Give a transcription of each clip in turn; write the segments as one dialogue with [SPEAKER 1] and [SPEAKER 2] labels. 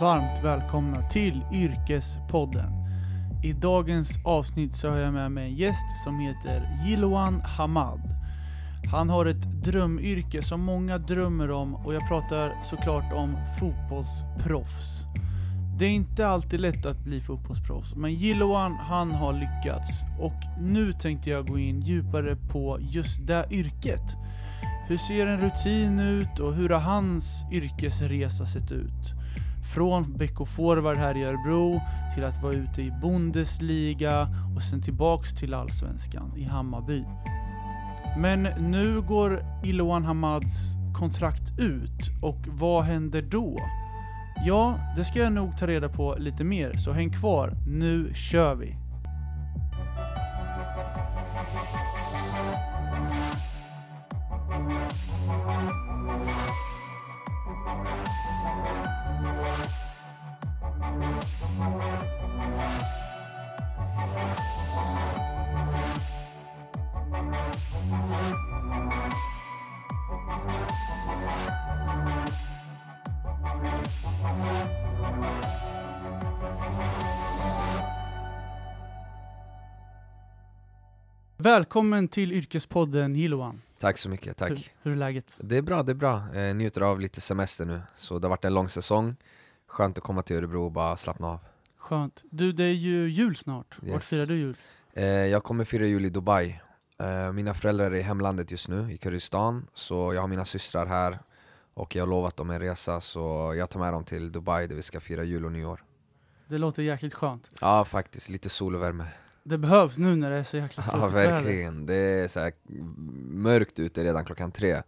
[SPEAKER 1] varmt välkomna till Yrkespodden. I dagens avsnitt så har jag med mig en gäst som heter Jiloan Hamad. Han har ett drömyrke som många drömmer om och jag pratar såklart om fotbollsproffs. Det är inte alltid lätt att bli fotbollsproffs, men Jiloan han har lyckats. Och nu tänkte jag gå in djupare på just det yrket. Hur ser en rutin ut och hur har hans yrkesresa sett ut? Från BK Forward här i Örebro till att vara ute i Bundesliga och sen tillbaks till Allsvenskan i Hammarby. Men nu går Iloan Hamads kontrakt ut och vad händer då? Ja, det ska jag nog ta reda på lite mer, så häng kvar. Nu kör vi! Välkommen till Yrkespodden Jiloan.
[SPEAKER 2] Tack så mycket, tack.
[SPEAKER 1] Hur, hur är läget?
[SPEAKER 2] Det är bra, det är bra. Eh, njuter av lite semester nu. Så det har varit en lång säsong. Skönt att komma till Örebro och bara slappna av.
[SPEAKER 1] Skönt. Du, det är ju jul snart. Var
[SPEAKER 2] Yes.
[SPEAKER 1] firar du jul?
[SPEAKER 2] Eh, jag kommer fira jul i Dubai. Eh, mina föräldrar är i hemlandet just nu, i Kurdistan. Så jag har mina systrar här. Och jag har lovat dem en resa, så jag tar med dem till Dubai där vi ska fira jul och nyår.
[SPEAKER 1] Det låter jäkligt skönt.
[SPEAKER 2] Ja, faktiskt. Lite sol och värme.
[SPEAKER 1] Det behövs nu när det är så jäkla
[SPEAKER 2] Ja,
[SPEAKER 1] tråkigt väder.
[SPEAKER 2] verkligen. Det är så här mörkt ute redan klockan tre.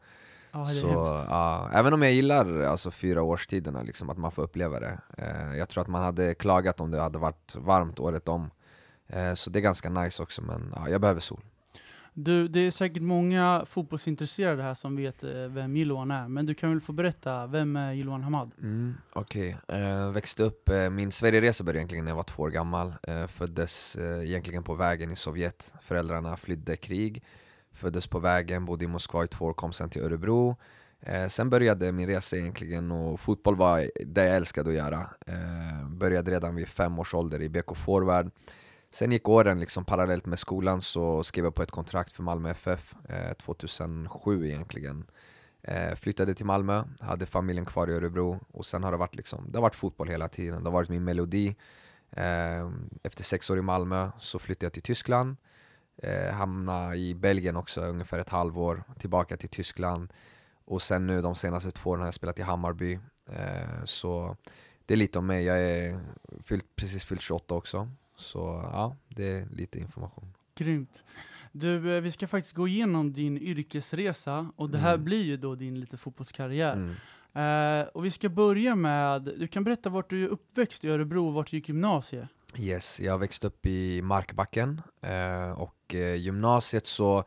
[SPEAKER 1] Ja, det är
[SPEAKER 2] så, ja, även om jag gillar alltså, fyra årstiderna, liksom, att man får uppleva det. Eh, jag tror att man hade klagat om det hade varit varmt året om. Eh, så det är ganska nice också, men ja, jag behöver sol.
[SPEAKER 1] Du, det är säkert många fotbollsintresserade här som vet eh, vem Jiloan är, men du kan väl få berätta, vem är Jiloan Hamad?
[SPEAKER 2] Mm, Okej, eh, växte upp, eh, min Sverigeresa började egentligen när jag var två år gammal. Eh, föddes eh, egentligen på vägen i Sovjet. Föräldrarna flydde krig. Föddes på vägen, bodde i Moskva i två år, kom sen till Örebro. Eh, sen började min resa egentligen och fotboll var det jag älskade att göra. Eh, började redan vid fem års ålder i BK Forward. Sen gick åren liksom parallellt med skolan så skrev jag på ett kontrakt för Malmö FF eh, 2007 egentligen. Eh, flyttade till Malmö, hade familjen kvar i Örebro och sen har det varit, liksom, det har varit fotboll hela tiden. Det har varit min melodi. Eh, efter sex år i Malmö så flyttade jag till Tyskland. Eh, hamnade i Belgien också ungefär ett halvår, tillbaka till Tyskland. Och sen nu de senaste två åren har jag spelat i Hammarby. Eh, så det är lite om mig. Jag är fyllt, precis fyllt 28 också. Så ja, det är lite information.
[SPEAKER 1] Grymt. Du, eh, vi ska faktiskt gå igenom din yrkesresa och det här
[SPEAKER 2] Mm.
[SPEAKER 1] blir ju då din lite fotbollskarriär.
[SPEAKER 2] Mm.
[SPEAKER 1] Eh, och vi ska börja med, du kan berätta vart du är uppväxt i Örebro och vart du gick gymnasiet.
[SPEAKER 2] Yes, jag växte upp i Markbacken eh, och eh, gymnasiet så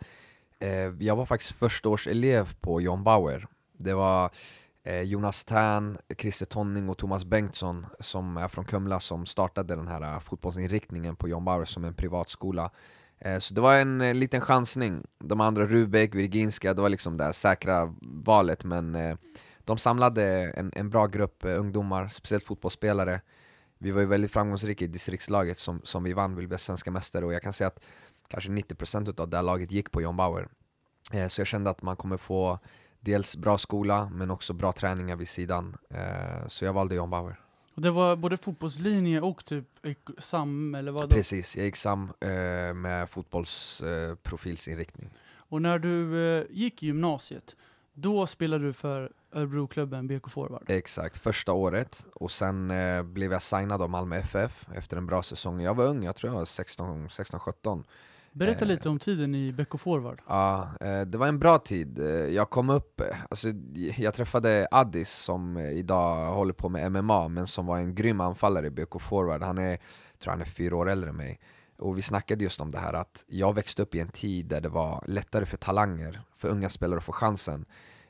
[SPEAKER 2] jag var faktiskt förstaårselev på John Bauer. Det var Eh, Jonas Tern, Christer Tonning och Thomas Bengtsson som är från Kumla som startade den här eh, fotbollsinriktningen på John Bauer som en privatskola. Eh, så det var en eh, liten chansning. De andra, Rubek, Virginska, det var liksom det här säkra valet men eh, de samlade en, en bra grupp eh, ungdomar, speciellt fotbollsspelare vi var ju väldigt framgångsrika i distriktslaget som, som vi vann, vi blev svenska mästare och jag kan säga att kanske 90% av det här laget gick på John Bauer. Eh, så jag kände att man kommer få dels bra skola men också bra träningar vid sidan. Eh, så jag valde John Bauer.
[SPEAKER 1] Och det var både fotbollslinje och typ sam, eller vad då?
[SPEAKER 2] Precis, jag gick sam eh, med fotbollsprofilsinriktning.
[SPEAKER 1] Och när du eh, gick i gymnasiet, då spelade du för Örebroklubben BK Forward.
[SPEAKER 2] Exakt, första året och sen eh, blev jag signad av Malmö FF efter en bra säsong. Jag var ung, jag tror jag var 16-17.
[SPEAKER 1] Berätta
[SPEAKER 2] eh,
[SPEAKER 1] lite om tiden i BK Forward.
[SPEAKER 2] Ja, eh, det var en bra tid. Eh, Jag kom upp, alltså, jag träffade Addis som idag håller på med MMA, men som var en grym anfallare i BK Forward. Han är, tror han är fyra år äldre än mig. Och vi snackade just om det här att jag växte upp i en tid där det var lättare för talanger, för unga spelare att få chansen.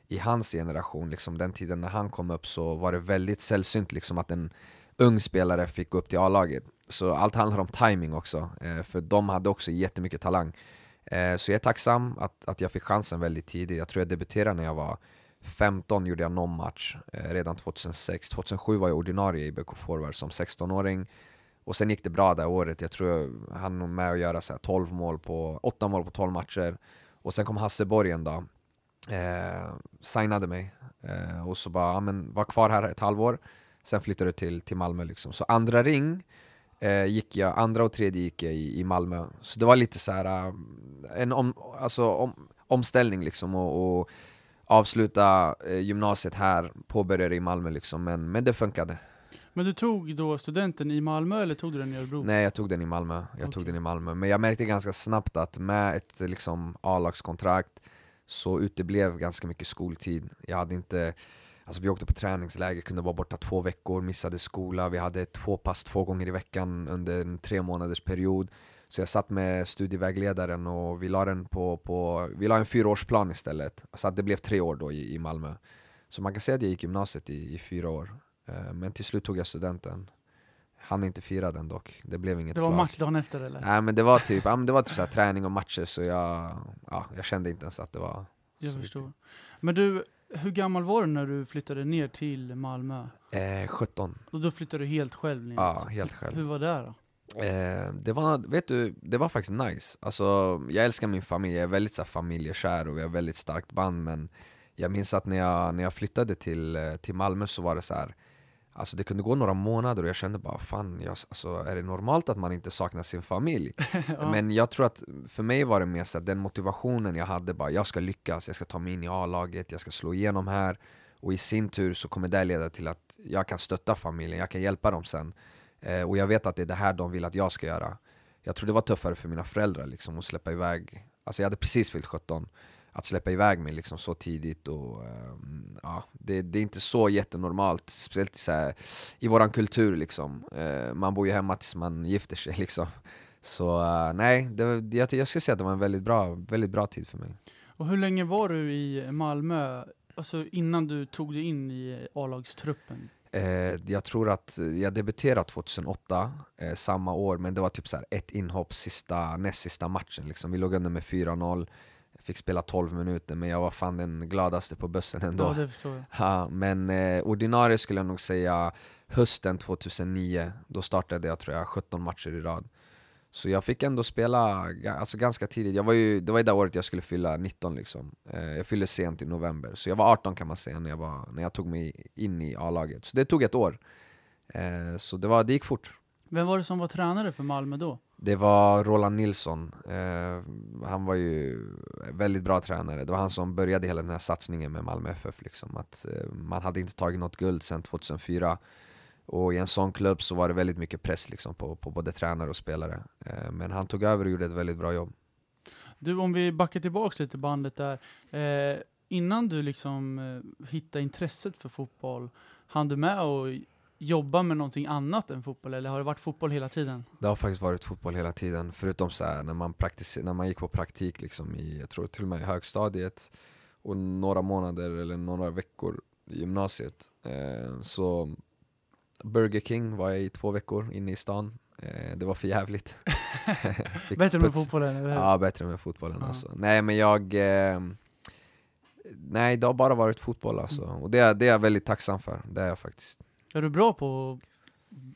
[SPEAKER 2] I hans generation, liksom, den tiden när han kom upp så var det väldigt sällsynt liksom, att en ung spelare fick gå upp till A-laget. Så allt handlar om timing också, eh, för de hade också jättemycket talang. Eh, Så jag är tacksam att, att jag fick chansen väldigt tidigt. Jag tror jag debuterade när jag var 15 gjorde jag någon match, eh, redan 2006. 2007 var jag ordinarie i BK Forward som 16-åring. Och sen gick det bra det året, jag tror jag hann med att göra så här 12 mål på, 8 mål på 12 matcher. Och sen kom Hasse Borg en dag, eh, signade mig eh, och så bara, ja, men var kvar här ett halvår. Sen flyttade jag till, till Malmö liksom. Så andra ring eh, gick jag, andra och tredje gick jag i, i Malmö. Så det var lite så här eh, en om, alltså, om, omställning liksom och, och avsluta eh, gymnasiet här, påbörja det i Malmö liksom, men, men det funkade.
[SPEAKER 1] Men du tog då studenten i Malmö eller tog du den i Örebro?
[SPEAKER 2] Nej, jag tog den i Malmö. Jag
[SPEAKER 1] Okej.
[SPEAKER 2] tog den i Malmö. Men jag märkte ganska snabbt att med ett liksom, A-lagskontrakt så uteblev ganska mycket skoltid. Jag hade inte, alltså vi åkte på träningsläger, kunde vara borta två veckor, missade skola. Vi hade två pass två gånger i veckan under en tre månaders period. Så jag satt med studievägledaren och vi la, den på, på, vi la en fyraårsplan istället. Så att det blev tre år då i, i Malmö. Så man kan säga att jag gick gymnasiet i, i fyra år. Eh, Men till slut tog jag studenten. Han inte fira den dock, det blev inget
[SPEAKER 1] det var
[SPEAKER 2] flak.
[SPEAKER 1] match dagen efter eller?
[SPEAKER 2] Nej men det var typ, ja, men det var typ så träning och matcher så jag, ja, jag kände inte ens att det var
[SPEAKER 1] Jag förstår.
[SPEAKER 2] viktigt.
[SPEAKER 1] Men du, hur gammal var du när du flyttade ner till Malmö?
[SPEAKER 2] eh, 17,
[SPEAKER 1] Och då flyttade du helt själv ner?
[SPEAKER 2] ja helt själv.
[SPEAKER 1] Hur var det då?
[SPEAKER 2] Eh, det var, vet du, det var faktiskt nice. Alltså, jag älskar min familj, jag är väldigt så här, familjekär och vi har väldigt starkt band men jag minns att när jag, när jag flyttade till, eh, till Malmö så var det så här. Alltså det kunde gå några månader och jag kände bara fan, jag, alltså, är det normalt att man inte saknar sin familj?
[SPEAKER 1] Ja.
[SPEAKER 2] Men jag tror att för mig var det mer så att den motivationen jag hade bara, jag ska lyckas, jag ska ta mig in i A-laget, jag ska slå igenom här. Och i sin tur så kommer det leda till att jag kan stötta familjen, jag kan hjälpa dem sen. Eh, och jag vet att det är det här de vill att jag ska göra. Jag tror det var tuffare för mina föräldrar liksom att släppa iväg, alltså jag hade precis fyllt 17 att släppa iväg mig liksom så tidigt och ehm, ja, det, det är inte så jättenormalt, speciellt i, så här, i våran kultur liksom. Eh, man bor ju hemma tills man gifter sig liksom. Så eh, nej, det, det, jag, jag skulle säga att det var en väldigt bra, väldigt bra tid för mig.
[SPEAKER 1] Och hur länge var du i Malmö, alltså innan du tog dig in i A-lagstruppen?
[SPEAKER 2] Eh, jag tror att jag debuterade 2008, eh, samma år, men det var typ så ett inhopp sista, näst sista matchen. Liksom. Vi låg under med 4-0, fick spela 12 minuter, men jag var fan den gladaste på bussen ändå.
[SPEAKER 1] Ja, det förstår jag.
[SPEAKER 2] Ja, men eh, ordinarie skulle jag nog säga hösten 2009, då startade jag tror jag 17 matcher i rad. Så jag fick ändå spela alltså, ganska tidigt, jag var ju, det var ju det året jag skulle fylla 19 liksom. Eh, jag fyllde sent i november, så jag var 18 kan man säga när jag, var, när jag tog mig in i A-laget. Så det tog ett år. Eh, så det, var, det gick fort.
[SPEAKER 1] Vem var det som var tränare för Malmö då?
[SPEAKER 2] Det var Roland Nilsson, eh, han var ju väldigt bra tränare. Det var han som började hela den här satsningen med Malmö FF. Liksom. Att, eh, man hade inte tagit något guld sedan 2004. Och i en sån klubb så var det väldigt mycket press liksom, på, på både tränare och spelare. Eh, men han tog över och gjorde ett väldigt bra jobb.
[SPEAKER 1] Du, om vi backar tillbaks lite bandet där. Eh, innan du liksom eh, hittade intresset för fotboll, hann du med att jobba med någonting annat än fotboll, eller har det varit fotboll hela tiden?
[SPEAKER 2] Det har faktiskt varit fotboll hela tiden, förutom så här, när, man när man gick på praktik liksom i, jag tror till och med i högstadiet och några månader eller några veckor i gymnasiet. Eh, så Burger King var jag i två veckor inne i stan. Eh, det var för jävligt.
[SPEAKER 1] Bättre med fotbollen, eller hur?
[SPEAKER 2] Ja, bättre med fotbollen
[SPEAKER 1] Ja.
[SPEAKER 2] alltså. Nej men jag... Eh, nej, det har bara varit fotboll alltså. Och det är, det är jag väldigt tacksam för. Det är jag faktiskt.
[SPEAKER 1] Är du bra på,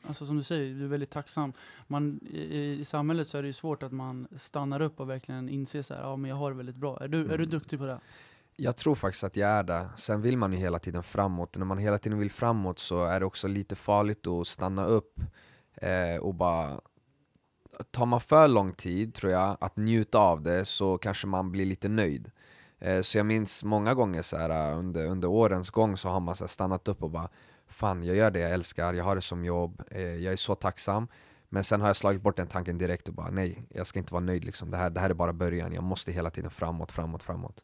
[SPEAKER 1] alltså som du säger, du är väldigt tacksam. Man, i, I samhället så är det ju svårt att man stannar upp och verkligen inser så här, ja men jag har det väldigt bra. Är du, är du
[SPEAKER 2] Mm.
[SPEAKER 1] duktig på det?
[SPEAKER 2] Jag tror faktiskt att jag är det. Sen vill man ju hela tiden framåt. När man hela tiden vill framåt så är det också lite farligt att stanna upp eh, och bara Tar man för lång tid, tror jag, att njuta av det så kanske man blir lite nöjd. Eh, så jag minns många gånger så här, under, under årens gång så har man så här, stannat upp och bara Fan, jag gör det jag älskar, jag har det som jobb, eh, jag är så tacksam. Men sen har jag slagit bort den tanken direkt och bara nej, jag ska inte vara nöjd liksom. Det här, det här är bara början, jag måste hela tiden framåt, framåt, framåt.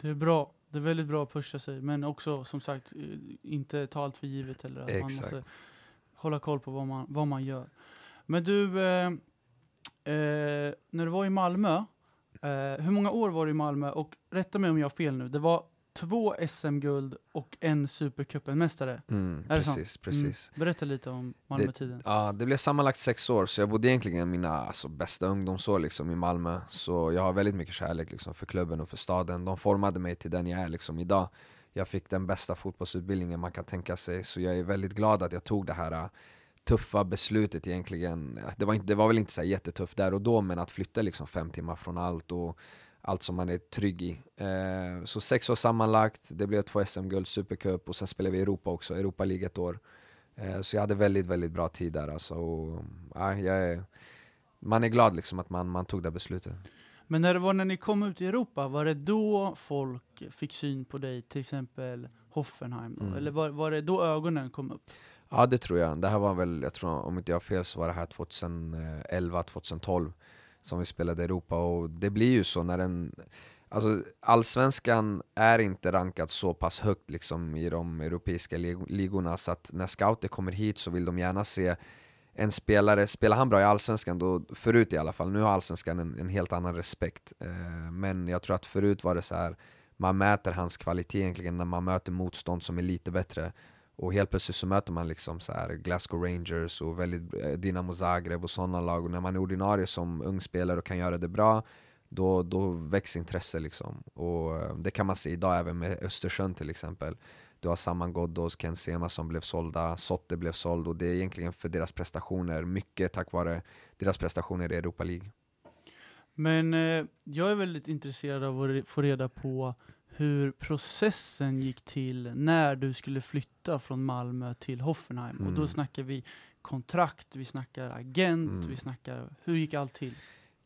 [SPEAKER 1] Det är bra. Det är väldigt bra att pusha sig, men också som sagt eh, inte ta allt för givet eller att man
[SPEAKER 2] Exakt.
[SPEAKER 1] måste hålla koll på vad man, vad man gör. Men du, eh, eh, när du var i Malmö, eh, hur många år var du i Malmö? Och rätta mig om jag har fel nu, det var två SM-guld och en Supercupen-mästare.
[SPEAKER 2] Mm,
[SPEAKER 1] Är det sant?
[SPEAKER 2] precis, precis.
[SPEAKER 1] Mm. Berätta lite om Malmö-tiden.
[SPEAKER 2] Ja, det blev sammanlagt sex år, så jag bodde egentligen mina alltså, bästa ungdomsår liksom, i Malmö. Så jag har väldigt mycket kärlek liksom, för klubben och för staden. De formade mig till den jag är liksom, idag. Jag fick den bästa fotbollsutbildningen man kan tänka sig, så jag är väldigt glad att jag tog det här äh, tuffa beslutet egentligen. Det var, inte, det var väl inte så jättetufft där och då, men att flytta liksom fem timmar från allt och allt som man är trygg i. Eh, så sex år sammanlagt, det blev två SM-guld, Supercup och sen spelade vi Europa också, Europa League ett år. Eh, så jag hade väldigt, väldigt bra tid där alltså. Och, ja, är, man är glad liksom att man, man tog det beslutet.
[SPEAKER 1] Men när det var när ni kom ut i Europa, var det då folk fick syn på dig, till exempel Hoffenheim? Mm. Eller var, var det då ögonen kom upp?
[SPEAKER 2] Ja det tror jag. Det här var väl, jag tror om inte jag har fel så var det här 2011, 2012 som vi spelade i Europa och det blir ju så när en Alltså allsvenskan är inte rankad så pass högt liksom i de europeiska ligorna så att när scouter kommer hit så vill de gärna se en spelare, spelar han bra i Allsvenskan då, förut i alla fall, nu har Allsvenskan en, en helt annan respekt. Eh, men jag tror att förut var det så här man mäter hans kvalitet egentligen när man möter motstånd som är lite bättre. Och helt plötsligt så möter man liksom så här Glasgow Rangers och väldigt, eh, Dinamo Zagreb och sådana lag. Och när man är ordinarie som ung spelare och kan göra det bra, då, då växer intresset liksom. Och eh, det kan man se idag även med Östersund till exempel. Du har Saman Ghoddos, Ken Sema som blev sålda, Sotte blev såld och det är egentligen för deras prestationer, mycket tack vare deras prestationer i Europa League.
[SPEAKER 1] Men eh, jag är väldigt intresserad av att få reda på hur processen gick till när du skulle flytta från Malmö till Hoffenheim. Mm. Och då mm. snackar vi kontrakt, vi snackar agent, mm. vi snackar, hur gick allt till?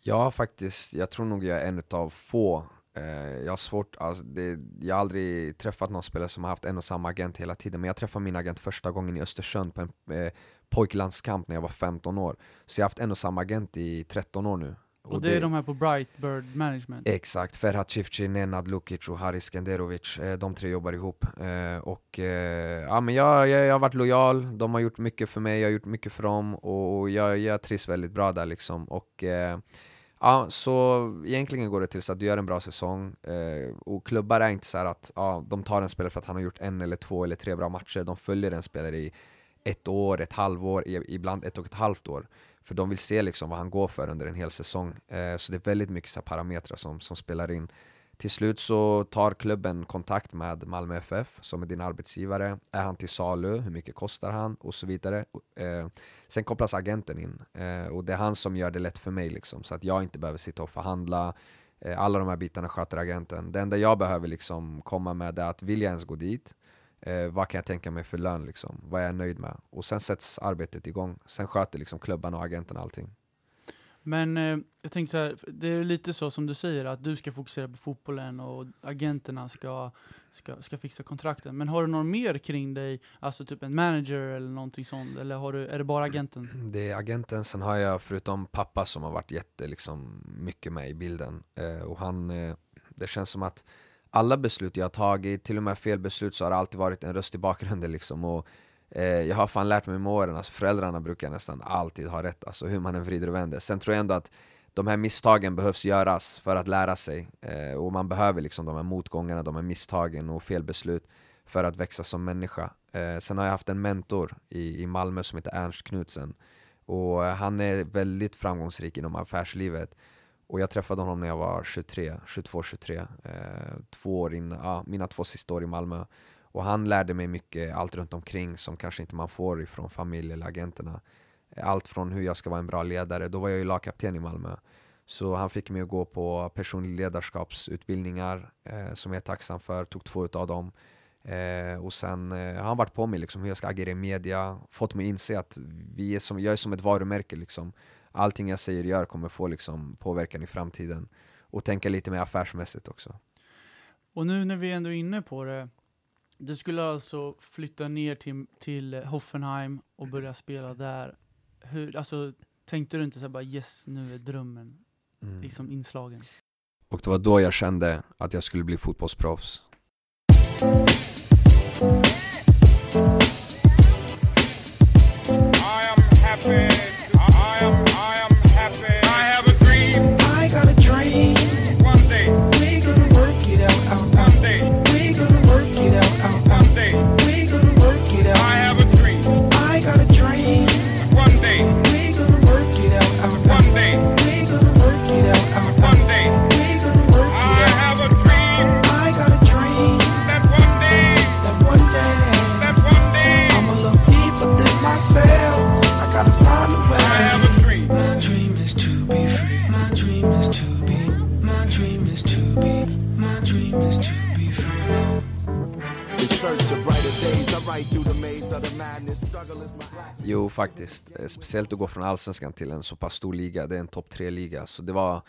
[SPEAKER 2] Ja faktiskt, jag tror nog jag är en av få Eh, jag har svårt, alltså det, jag har aldrig träffat någon spelare som har haft en och samma agent hela tiden, men jag träffade min agent första gången i Östersund på en eh, pojklandskamp när jag var 15 år. Så jag har haft en och samma agent i 13 år nu.
[SPEAKER 1] Och, och det, det, är de här på Brightbird Management?
[SPEAKER 2] Exakt, Ferhat Cifci, Nenad Lukic och Haris Skenderovic, eh, de tre jobbar ihop. Eh, och eh, ja, men jag, jag, jag har varit lojal, de har gjort mycket för mig, jag har gjort mycket för dem och jag, jag trivs väldigt bra där liksom. Och, Ja, så egentligen går det till så att du gör en bra säsong eh, och klubbar är inte så att ja, de tar en spelare för att han har gjort en eller två eller tre bra matcher. De följer en spelare i ett år, ett halvår, ibland ett och ett halvt år. För de vill se liksom vad han går för under en hel säsong. Eh, så det är väldigt mycket så parametrar som, som spelar in. Till slut så tar klubben kontakt med Malmö FF som är din arbetsgivare. Är han till salu? Hur mycket kostar han? Och så vidare. Eh, sen kopplas agenten in eh, och det är han som gör det lätt för mig liksom, så att jag inte behöver sitta och förhandla. Eh, alla de här bitarna sköter agenten. Det enda jag behöver liksom komma med är att vill jag ens gå dit? Eh, vad kan jag tänka mig för lön? Liksom? Vad är jag nöjd med? Och sen sätts arbetet igång. Sen sköter liksom klubban och agenten allting.
[SPEAKER 1] Men eh, jag tänkte så här, det är lite så som du säger, att du ska fokusera på fotbollen och agenterna ska, ska, ska fixa kontrakten. Men har du någon mer kring dig, alltså typ en manager eller någonting sånt, eller har du, är det bara agenten?
[SPEAKER 2] Det är agenten, sen har jag förutom pappa som har varit jätte, liksom, mycket med i bilden. Eh, och han, eh, det känns som att alla beslut jag har tagit, till och med fel beslut, så har det alltid varit en röst i bakgrunden liksom. Och Eh, jag har fan lärt mig med åren, alltså föräldrarna brukar nästan alltid ha rätt, alltså hur man än vrider och vänder. Sen tror jag ändå att de här misstagen behövs göras för att lära sig. Eh, och man behöver liksom de här motgångarna, de här misstagen och felbeslut för att växa som människa. Eh, sen har jag haft en mentor i, i Malmö som heter Ernst Knutsen. Och han är väldigt framgångsrik inom affärslivet. Och jag träffade honom när jag var 23, 22-23. Eh, två år in, ja, mina två sista år i Malmö. Och han lärde mig mycket, allt runt omkring som kanske inte man får ifrån familj eller agenterna. Allt från hur jag ska vara en bra ledare, då var jag ju lagkapten i Malmö. Så han fick mig att gå på personlig ledarskapsutbildningar eh, som jag är tacksam för, tog två av dem. Eh, och sen eh, har han varit på mig liksom, hur jag ska agera i media, fått mig att inse att vi är som, jag är som ett varumärke. Liksom. Allting jag säger och gör kommer få liksom, påverkan i framtiden. Och tänka lite mer affärsmässigt också.
[SPEAKER 1] Och nu när vi ändå är inne på det, du skulle alltså flytta ner till, till Hoffenheim och börja spela där. Hur, alltså, tänkte du inte så bara yes, nu är drömmen mm. liksom inslagen?
[SPEAKER 2] Och det var då jag kände att jag skulle bli fotbollsproffs. I am happy Eh, speciellt att gå från Allsvenskan till en så pass stor liga. Det är en topp tre-liga. Så det var,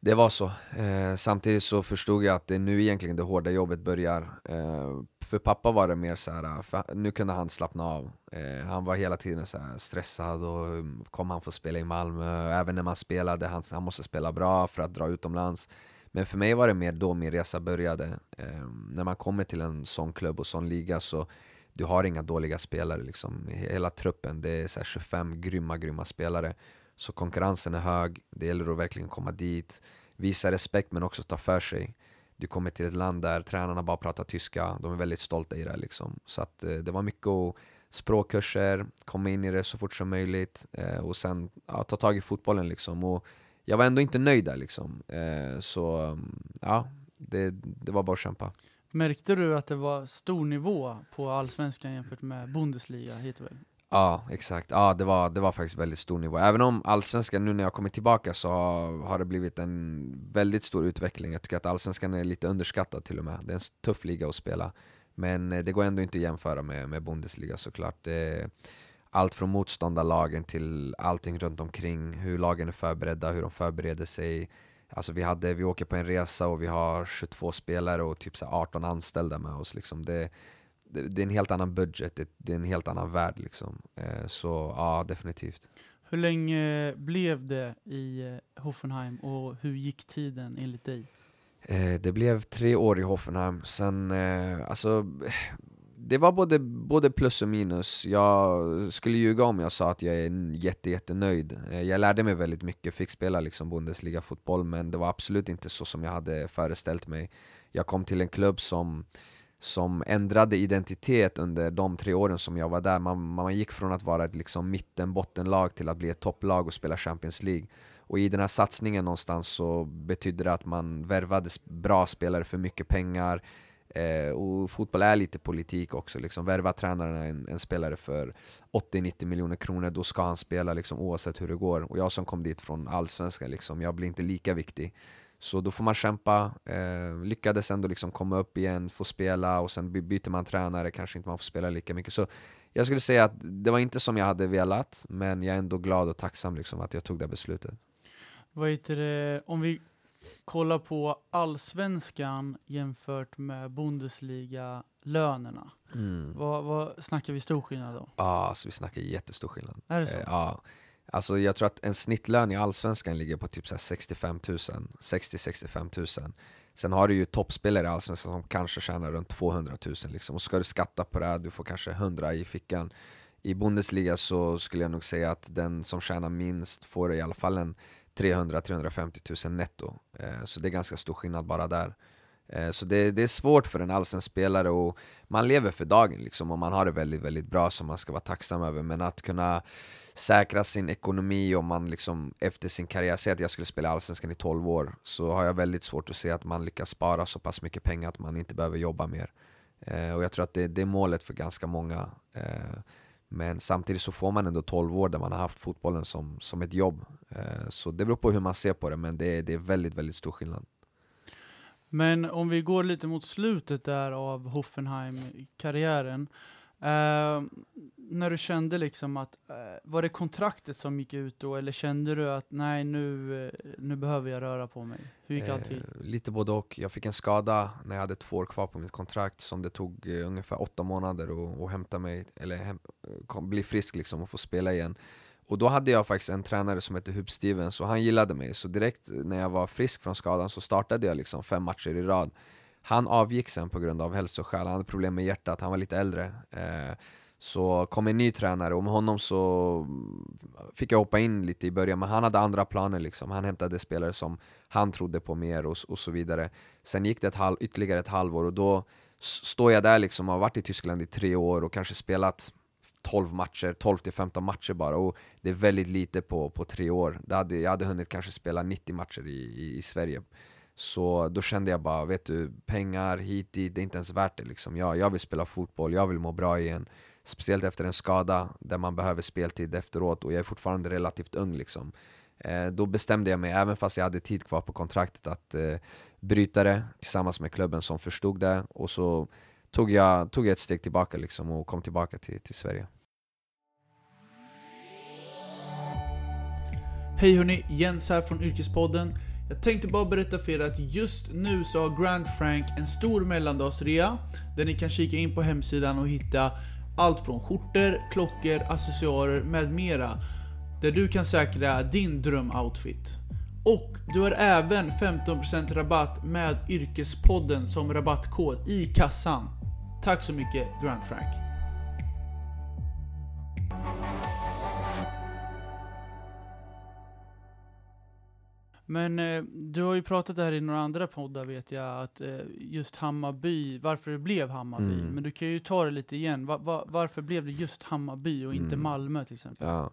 [SPEAKER 2] det var så. Eh, samtidigt så förstod jag att det är nu egentligen det hårda jobbet börjar. Eh, för pappa var det mer så här, eh, nu kunde han slappna av. Eh, han var hela tiden så stressad och um, kommer han få spela i Malmö? Även när man spelade, han, han måste spela bra för att dra utomlands. Men för mig var det mer då min resa började. Eh, när man kommer till en sån klubb och sån liga så du har inga dåliga spelare. Liksom. Hela truppen, det är så 25 grymma, grymma spelare. Så konkurrensen är hög, det gäller att verkligen komma dit, visa respekt men också ta för sig. Du kommer till ett land där tränarna bara pratar tyska, de är väldigt stolta i det. Liksom. Så att, eh, det var mycket att, språkkurser, komma in i det så fort som möjligt eh, och sen ja, ta tag i fotbollen. Liksom. Och jag var ändå inte nöjd där. Liksom. Eh, så mm, ja, det, det var bara att kämpa.
[SPEAKER 1] Märkte du att det var stor nivå på allsvenskan jämfört med Bundesliga? Heter väl?
[SPEAKER 2] Ja, exakt. Ja, det var, det var faktiskt väldigt stor nivå. Även om allsvenskan, nu när jag kommit tillbaka så har, det blivit en väldigt stor utveckling. Jag tycker att allsvenskan är lite underskattad till och med. Det är en tuff liga att spela. Men eh, det går ändå inte att jämföra med, med Bundesliga såklart. Det, allt från motståndarlagen till allting runt omkring. Hur lagen är förberedda, hur de förbereder sig. Alltså vi, hade, vi åker på en resa och vi har 22 spelare och typ så 18 anställda med oss. Liksom. Det, det, det, är en helt annan budget, det, det, är en helt annan värld. Liksom. Eh, så ja, definitivt.
[SPEAKER 1] Hur länge blev det i eh, Hoffenheim och hur gick tiden enligt dig?
[SPEAKER 2] Eh, det blev tre år i Hoffenheim. Sen, alltså, det var både, både plus och minus. Jag skulle ljuga om jag sa att jag är jätte, jättenöjd. Eh, jag lärde mig väldigt mycket, fick spela liksom Bundesliga-fotboll, men det var absolut inte så som jag hade föreställt mig. Jag kom till en klubb som som ändrade identitet under de tre åren som jag var där. Man, man gick från att vara ett liksom mitten-bottenlag till att bli ett topplag och spela Champions League. Och i den här satsningen någonstans så betydde det att man värvade bra spelare för mycket pengar. Eh, och fotboll är lite politik också. Liksom. Värva tränaren en, en spelare för 80-90 miljoner kronor, då ska han spela liksom, oavsett hur det går. Och jag som kom dit från allsvenskan, liksom, jag blir inte lika viktig. Så då får man kämpa, eh, lyckades ändå liksom komma upp igen, få spela och sen byter man tränare, kanske inte man får spela lika mycket. Så jag skulle säga att det var inte som jag hade velat, men jag är ändå glad och tacksam liksom att jag tog det beslutet.
[SPEAKER 1] Vad heter det, om vi kollar på allsvenskan jämfört med Bundesliga-lönerna. Mm. Vad, vad snackar vi stor skillnad då?
[SPEAKER 2] Ja, alltså vi snackar jättestor skillnad.
[SPEAKER 1] Är det så?
[SPEAKER 2] Eh, ja. Alltså jag tror att en snittlön i Allsvenskan ligger på typ 65 000, 60-65 000 Sen har du ju toppspelare i Allsvenskan som kanske tjänar runt 200 000 liksom. Och ska du skatta på det, här, du får kanske 100 i fickan I Bundesliga så skulle jag nog säga att den som tjänar minst får i alla fall en 300-350 000 netto eh, Så det är ganska stor skillnad bara där eh, så det, det, är svårt för en allsvensk spelare och man lever för dagen liksom och man har det väldigt, väldigt bra som man ska vara tacksam över men att kunna säkra sin ekonomi om man liksom efter sin karriär, säger att jag skulle spela Allsvenskan i 12 år, så har jag väldigt svårt att se att man lyckas spara så pass mycket pengar att man inte behöver jobba mer. Eh, och jag tror att det, det, är målet för ganska många. Eh, men samtidigt så får man ändå 12 år där man har haft fotbollen som, som ett jobb. Eh, så det beror på hur man ser på det, men det, det är väldigt, väldigt stor skillnad.
[SPEAKER 1] Men om vi går lite mot slutet där av Hoffenheim-karriären. Uh, när du kände liksom att, uh, var det kontraktet som gick ut då, eller kände du att nej nu, uh, nu behöver jag röra på mig? Hur gick allt till?
[SPEAKER 2] Lite både och. Jag fick en skada när jag hade två år kvar på mitt kontrakt som det tog ungefär åtta månader att, att hämta mig, eller hem, kom, bli frisk liksom och få spela igen. Och då hade jag faktiskt en tränare som hette Hub Stevens och han gillade mig, så direkt när jag var frisk från skadan så startade jag liksom fem matcher i rad. Han avgick sen på grund av hälsoskäl, han hade problem med hjärtat, han var lite äldre. Eh, så kom en ny tränare och med honom så mm, fick jag hoppa in lite i början, men han hade andra planer liksom. Han hämtade spelare som han trodde på mer och, och så vidare. Sen gick det ett halv, ytterligare ett halvår och då står jag där liksom har varit i Tyskland i tre år och kanske spelat 12 matcher, 12-15 matcher bara och det är väldigt lite på, på tre år. Det hade, jag hade hunnit kanske spela 90 matcher i, i, i Sverige. Så då kände jag bara, vet du, pengar hit dit, det är inte ens värt det liksom. jag, jag vill spela fotboll, jag vill må bra igen. Speciellt efter en skada där man behöver speltid efteråt och jag är fortfarande relativt ung liksom. Eh, då bestämde jag mig, även fast jag hade tid kvar på kontraktet, att eh, bryta det tillsammans med klubben som förstod det och så tog jag, tog jag ett steg tillbaka liksom och kom tillbaka till, till Sverige.
[SPEAKER 1] Hej hörni, Jens här från Yrkespodden. Jag tänkte bara berätta för er att just nu så har Grand Frank en stor mellandagsrea där ni kan kika in på hemsidan och hitta allt från skjortor, klockor, accessoarer med mera. Där du kan säkra din drömoutfit. Och du har även 15% rabatt med Yrkespodden som rabattkod i kassan. Tack så mycket Grand Frank. Men eh, du har ju pratat där i några andra poddar vet jag, att eh, just Hammarby, varför det blev Hammarby.
[SPEAKER 2] Mm.
[SPEAKER 1] Men du kan ju ta det lite igen. Va, va, varför blev det just Hammarby och inte
[SPEAKER 2] Mm.
[SPEAKER 1] Malmö till exempel?
[SPEAKER 2] Ja.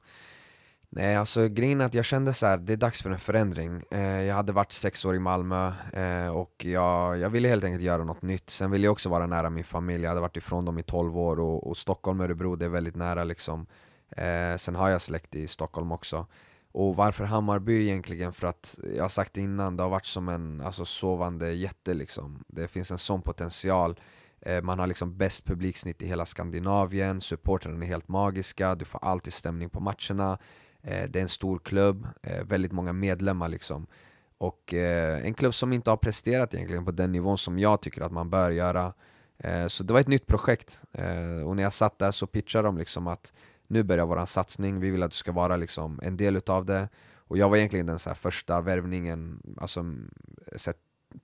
[SPEAKER 2] Nej, alltså grejen är att jag kände så här, det är dags för en förändring. Eh, jag hade varit sex år i Malmö eh, och jag, jag ville helt enkelt göra något nytt. Sen ville jag också vara nära min familj. Jag hade varit ifrån dem i 12 år och, och Stockholm och Örebro, det är väldigt nära liksom. Eh, sen har jag släkt i Stockholm också. Och varför Hammarby egentligen? För att, jag har sagt det innan, det har varit som en alltså, sovande jätte liksom. Det finns en sån potential. Eh, Man har liksom bäst publiksnitt i hela Skandinavien, supportrarna är helt magiska, du får alltid stämning på matcherna. Eh, Det är en stor klubb, eh, väldigt många medlemmar liksom. Och eh, en klubb som inte har presterat egentligen på den nivån som jag tycker att man bör göra. Eh, Så det var ett nytt projekt. Eh, Och när jag satt där så pitchade de liksom att nu börjar våran satsning, vi vill att du ska vara liksom en del utav det. Och jag var egentligen den så här första värvningen, alltså eh, så här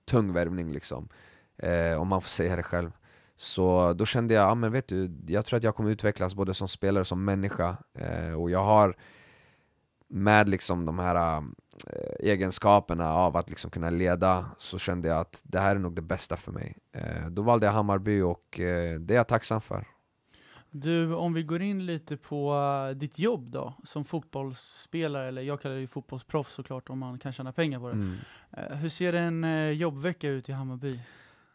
[SPEAKER 2] tung värvning liksom. Eh, om man får säga det själv. Så då kände jag, ja men vet du, jag tror att jag kommer utvecklas både som spelare och som människa. Eh, och jag har med liksom de här äh, egenskaperna av att liksom kunna leda så kände jag att det här är nog det bästa för mig. Äh, då valde jag Hammarby och äh, det är jag tacksam för.
[SPEAKER 1] Du, om vi går in lite på eh, ditt jobb då, som fotbollsspelare, eller jag kallar det ju fotbollsproffs såklart om man kan tjäna pengar på det.
[SPEAKER 2] Mm.
[SPEAKER 1] Eh, hur ser en eh, jobbvecka ut i Hammarby?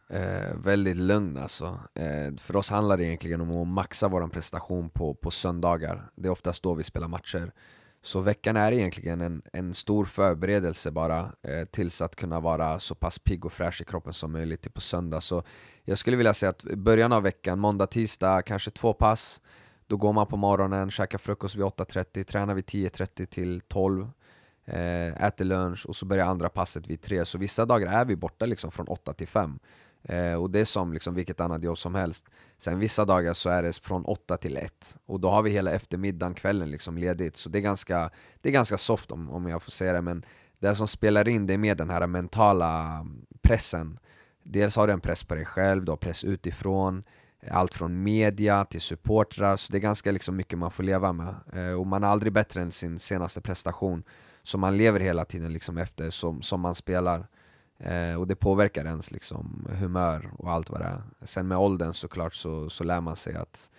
[SPEAKER 2] Eh, väldigt lugn alltså. Eh, för oss handlar det egentligen om att maxa vår prestation på, på söndagar. Det är oftast då vi spelar matcher. Så veckan är egentligen en, en stor förberedelse bara eh, tills att kunna vara så pass pigg och fräsch i kroppen som möjligt till på söndag. Så jag skulle vilja säga att i början av veckan, måndag, tisdag, kanske två pass. Då går man på morgonen, käkar frukost vid 8.30, tränar vid 10.30 till 12. Eh, äter lunch och så börjar andra passet vid 3. Så vissa dagar är vi borta liksom från 8 till 5. Eh, och det är som liksom vilket annat jobb som helst. Sen vissa dagar så är det från 8 till 1. Och då har vi hela eftermiddagen, kvällen liksom ledigt. Så det är ganska, det är ganska soft om, om jag får säga det. Men det som spelar in det är mer den här mentala mm, pressen. Dels har du en press på dig själv, du har press utifrån. Allt från media till supportrar. Så det är ganska liksom mycket man får leva med. Eh, och man är aldrig bättre än sin senaste prestation. Så man lever hela tiden liksom efter som, som man spelar. Eh, och det påverkar ens liksom, humör och allt vad det är. Sen med åldern såklart så, så lär man sig att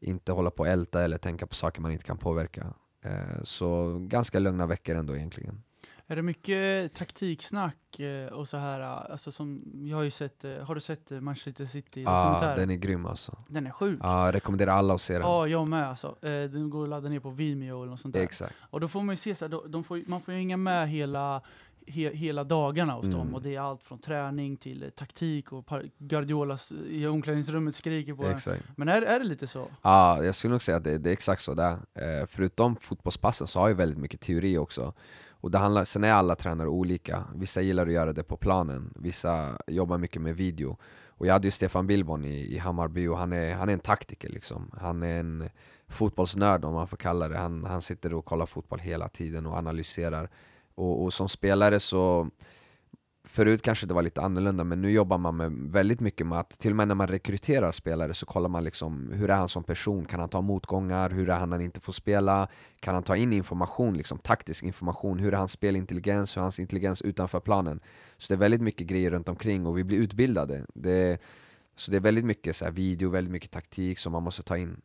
[SPEAKER 2] inte hålla på och älta eller tänka på saker man inte kan påverka. Eh, så ganska lugna veckor ändå egentligen.
[SPEAKER 1] Är det mycket taktiksnack eh, och så här, eh, alltså som, jag har ju sett, eh, har du sett Manchester City
[SPEAKER 2] Ja,
[SPEAKER 1] dokumentären?
[SPEAKER 2] den är grym alltså.
[SPEAKER 1] den är sjuk.
[SPEAKER 2] Ja, jag rekommenderar alla att se den.
[SPEAKER 1] Ja, jag med alltså. Den går att ladda ner på Vimeo eller något sånt där.
[SPEAKER 2] Exakt.
[SPEAKER 1] Och då får man ju se så här, de, får, man får ju hänga med hela, he, hela dagarna hos dem.
[SPEAKER 2] Mm.
[SPEAKER 1] Och det är allt från träning till eh, taktik och par, Guardiola s- i omklädningsrummet skriker på en.
[SPEAKER 2] Exakt.
[SPEAKER 1] Men är, är det lite så?
[SPEAKER 2] Ja, jag skulle nog säga att det, det är exakt så där. Eh, förutom fotbollspassen så har jag väldigt mycket teori också. Och det handlar, sen är alla tränare olika. Vissa gillar att göra det på planen, vissa jobbar mycket med video. Och jag hade ju Stefan Billborn i, i Hammarby och han är, han är en taktiker liksom. Han är en fotbollsnörd om man får kalla det. Han, han sitter och kollar fotboll hela tiden och analyserar. Och, och som spelare så Förut kanske det var lite annorlunda men nu jobbar man med väldigt mycket med att till och med när man rekryterar spelare så kollar man liksom hur är han som person? Kan han ta motgångar? Hur är han när han inte får spela? Kan han ta in information, liksom taktisk information? Hur är hans spelintelligens? Hur är hans intelligens utanför planen? Så det är väldigt mycket grejer runt omkring och vi blir utbildade. Det, så det är väldigt mycket så här video, väldigt mycket taktik som man måste ta in.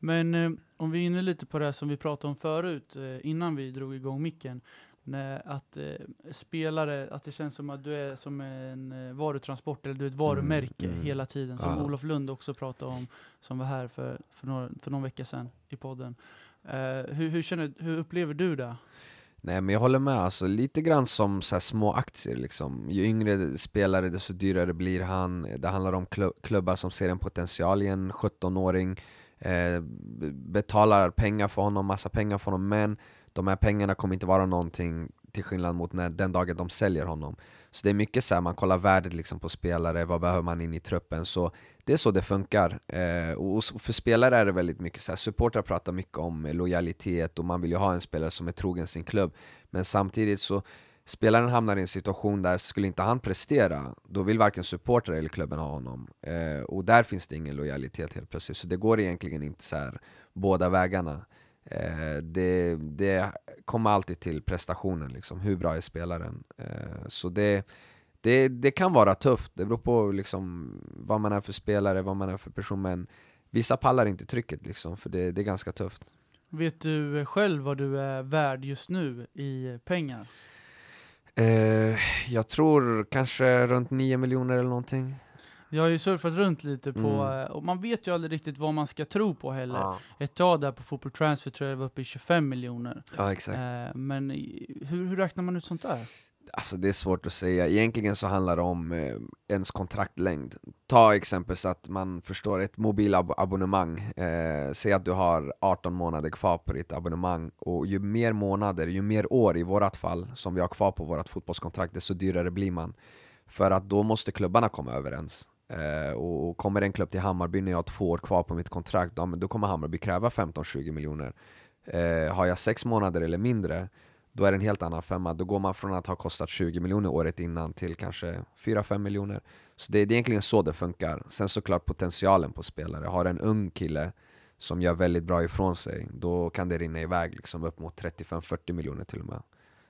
[SPEAKER 1] Men eh, om vi är inne lite på det här som vi pratade om förut, eh, innan vi drog igång micken. När, att eh, spelare, att det känns som att du är som en eh, varutransport, eller du är ett varumärke
[SPEAKER 2] mm.
[SPEAKER 1] hela tiden. Som
[SPEAKER 2] Ja.
[SPEAKER 1] Olof Lund också pratade om, som var här för, för, några, för någon vecka sedan i podden. Eh, hur, hur, känner, hur upplever du det?
[SPEAKER 2] Nej men jag håller med, alltså, lite grann som så små aktier liksom. Ju yngre spelare desto dyrare blir han. Det handlar om klubbar som ser en potential i en 17-åring. Eh, betalar pengar för honom, massa pengar för honom, men de här pengarna kommer inte vara någonting till skillnad mot när, den dagen de säljer honom. Så det är mycket så här, man kollar värdet liksom på spelare, vad behöver man in i truppen? Så det är så det funkar. Eh, och för spelare är det väldigt mycket så här, supportrar pratar mycket om lojalitet och man vill ju ha en spelare som är trogen sin klubb. Men samtidigt så spelaren hamnar i en situation där skulle inte han prestera, då vill varken supportrar eller klubben ha honom. Eh, och där finns det ingen lojalitet helt plötsligt. Så det går egentligen inte så här, båda vägarna. Eh, det, det kommer alltid till prestationen, liksom. hur bra är spelaren? Eh, så det, det, det kan vara tufft, det beror på liksom, vad man är för spelare, vad man är för person, men vissa pallar inte trycket liksom, för det, det är ganska tufft.
[SPEAKER 1] Vet du själv vad du är värd just nu i pengar?
[SPEAKER 2] Eh, jag tror kanske runt 9 miljoner eller någonting.
[SPEAKER 1] Jag har ju surfat runt lite på, mm. och man vet ju aldrig riktigt vad man ska tro på heller. Ja. Ett tag där på Fotboll Transfer tror jag var uppe i 25 miljoner.
[SPEAKER 2] Ja, exakt.
[SPEAKER 1] Eh, men hur, hur räknar man ut sånt där?
[SPEAKER 2] Alltså det är svårt att säga. Egentligen så handlar det om eh, ens kontraktlängd. Ta exempel så att man förstår ett mobilabonnemang. Eh, säg att du har 18 månader kvar på ditt abonnemang och ju mer månader, ju mer år i vårat fall som vi har kvar på vårt fotbollskontrakt, desto dyrare blir man. För att då måste klubbarna komma överens. Eh, och kommer en klubb till Hammarby när jag har två år kvar på mitt kontrakt, då, då kommer Hammarby kräva 15-20 miljoner. Eh, har jag sex månader eller mindre, då är det en helt annan femma. Då går man från att ha kostat 20 miljoner året innan till kanske 4-5 miljoner. Så det, det är egentligen så det funkar. Sen såklart potentialen på spelare. Har en ung kille som gör väldigt bra ifrån sig, då kan det rinna iväg liksom upp mot 35-40 miljoner till och med.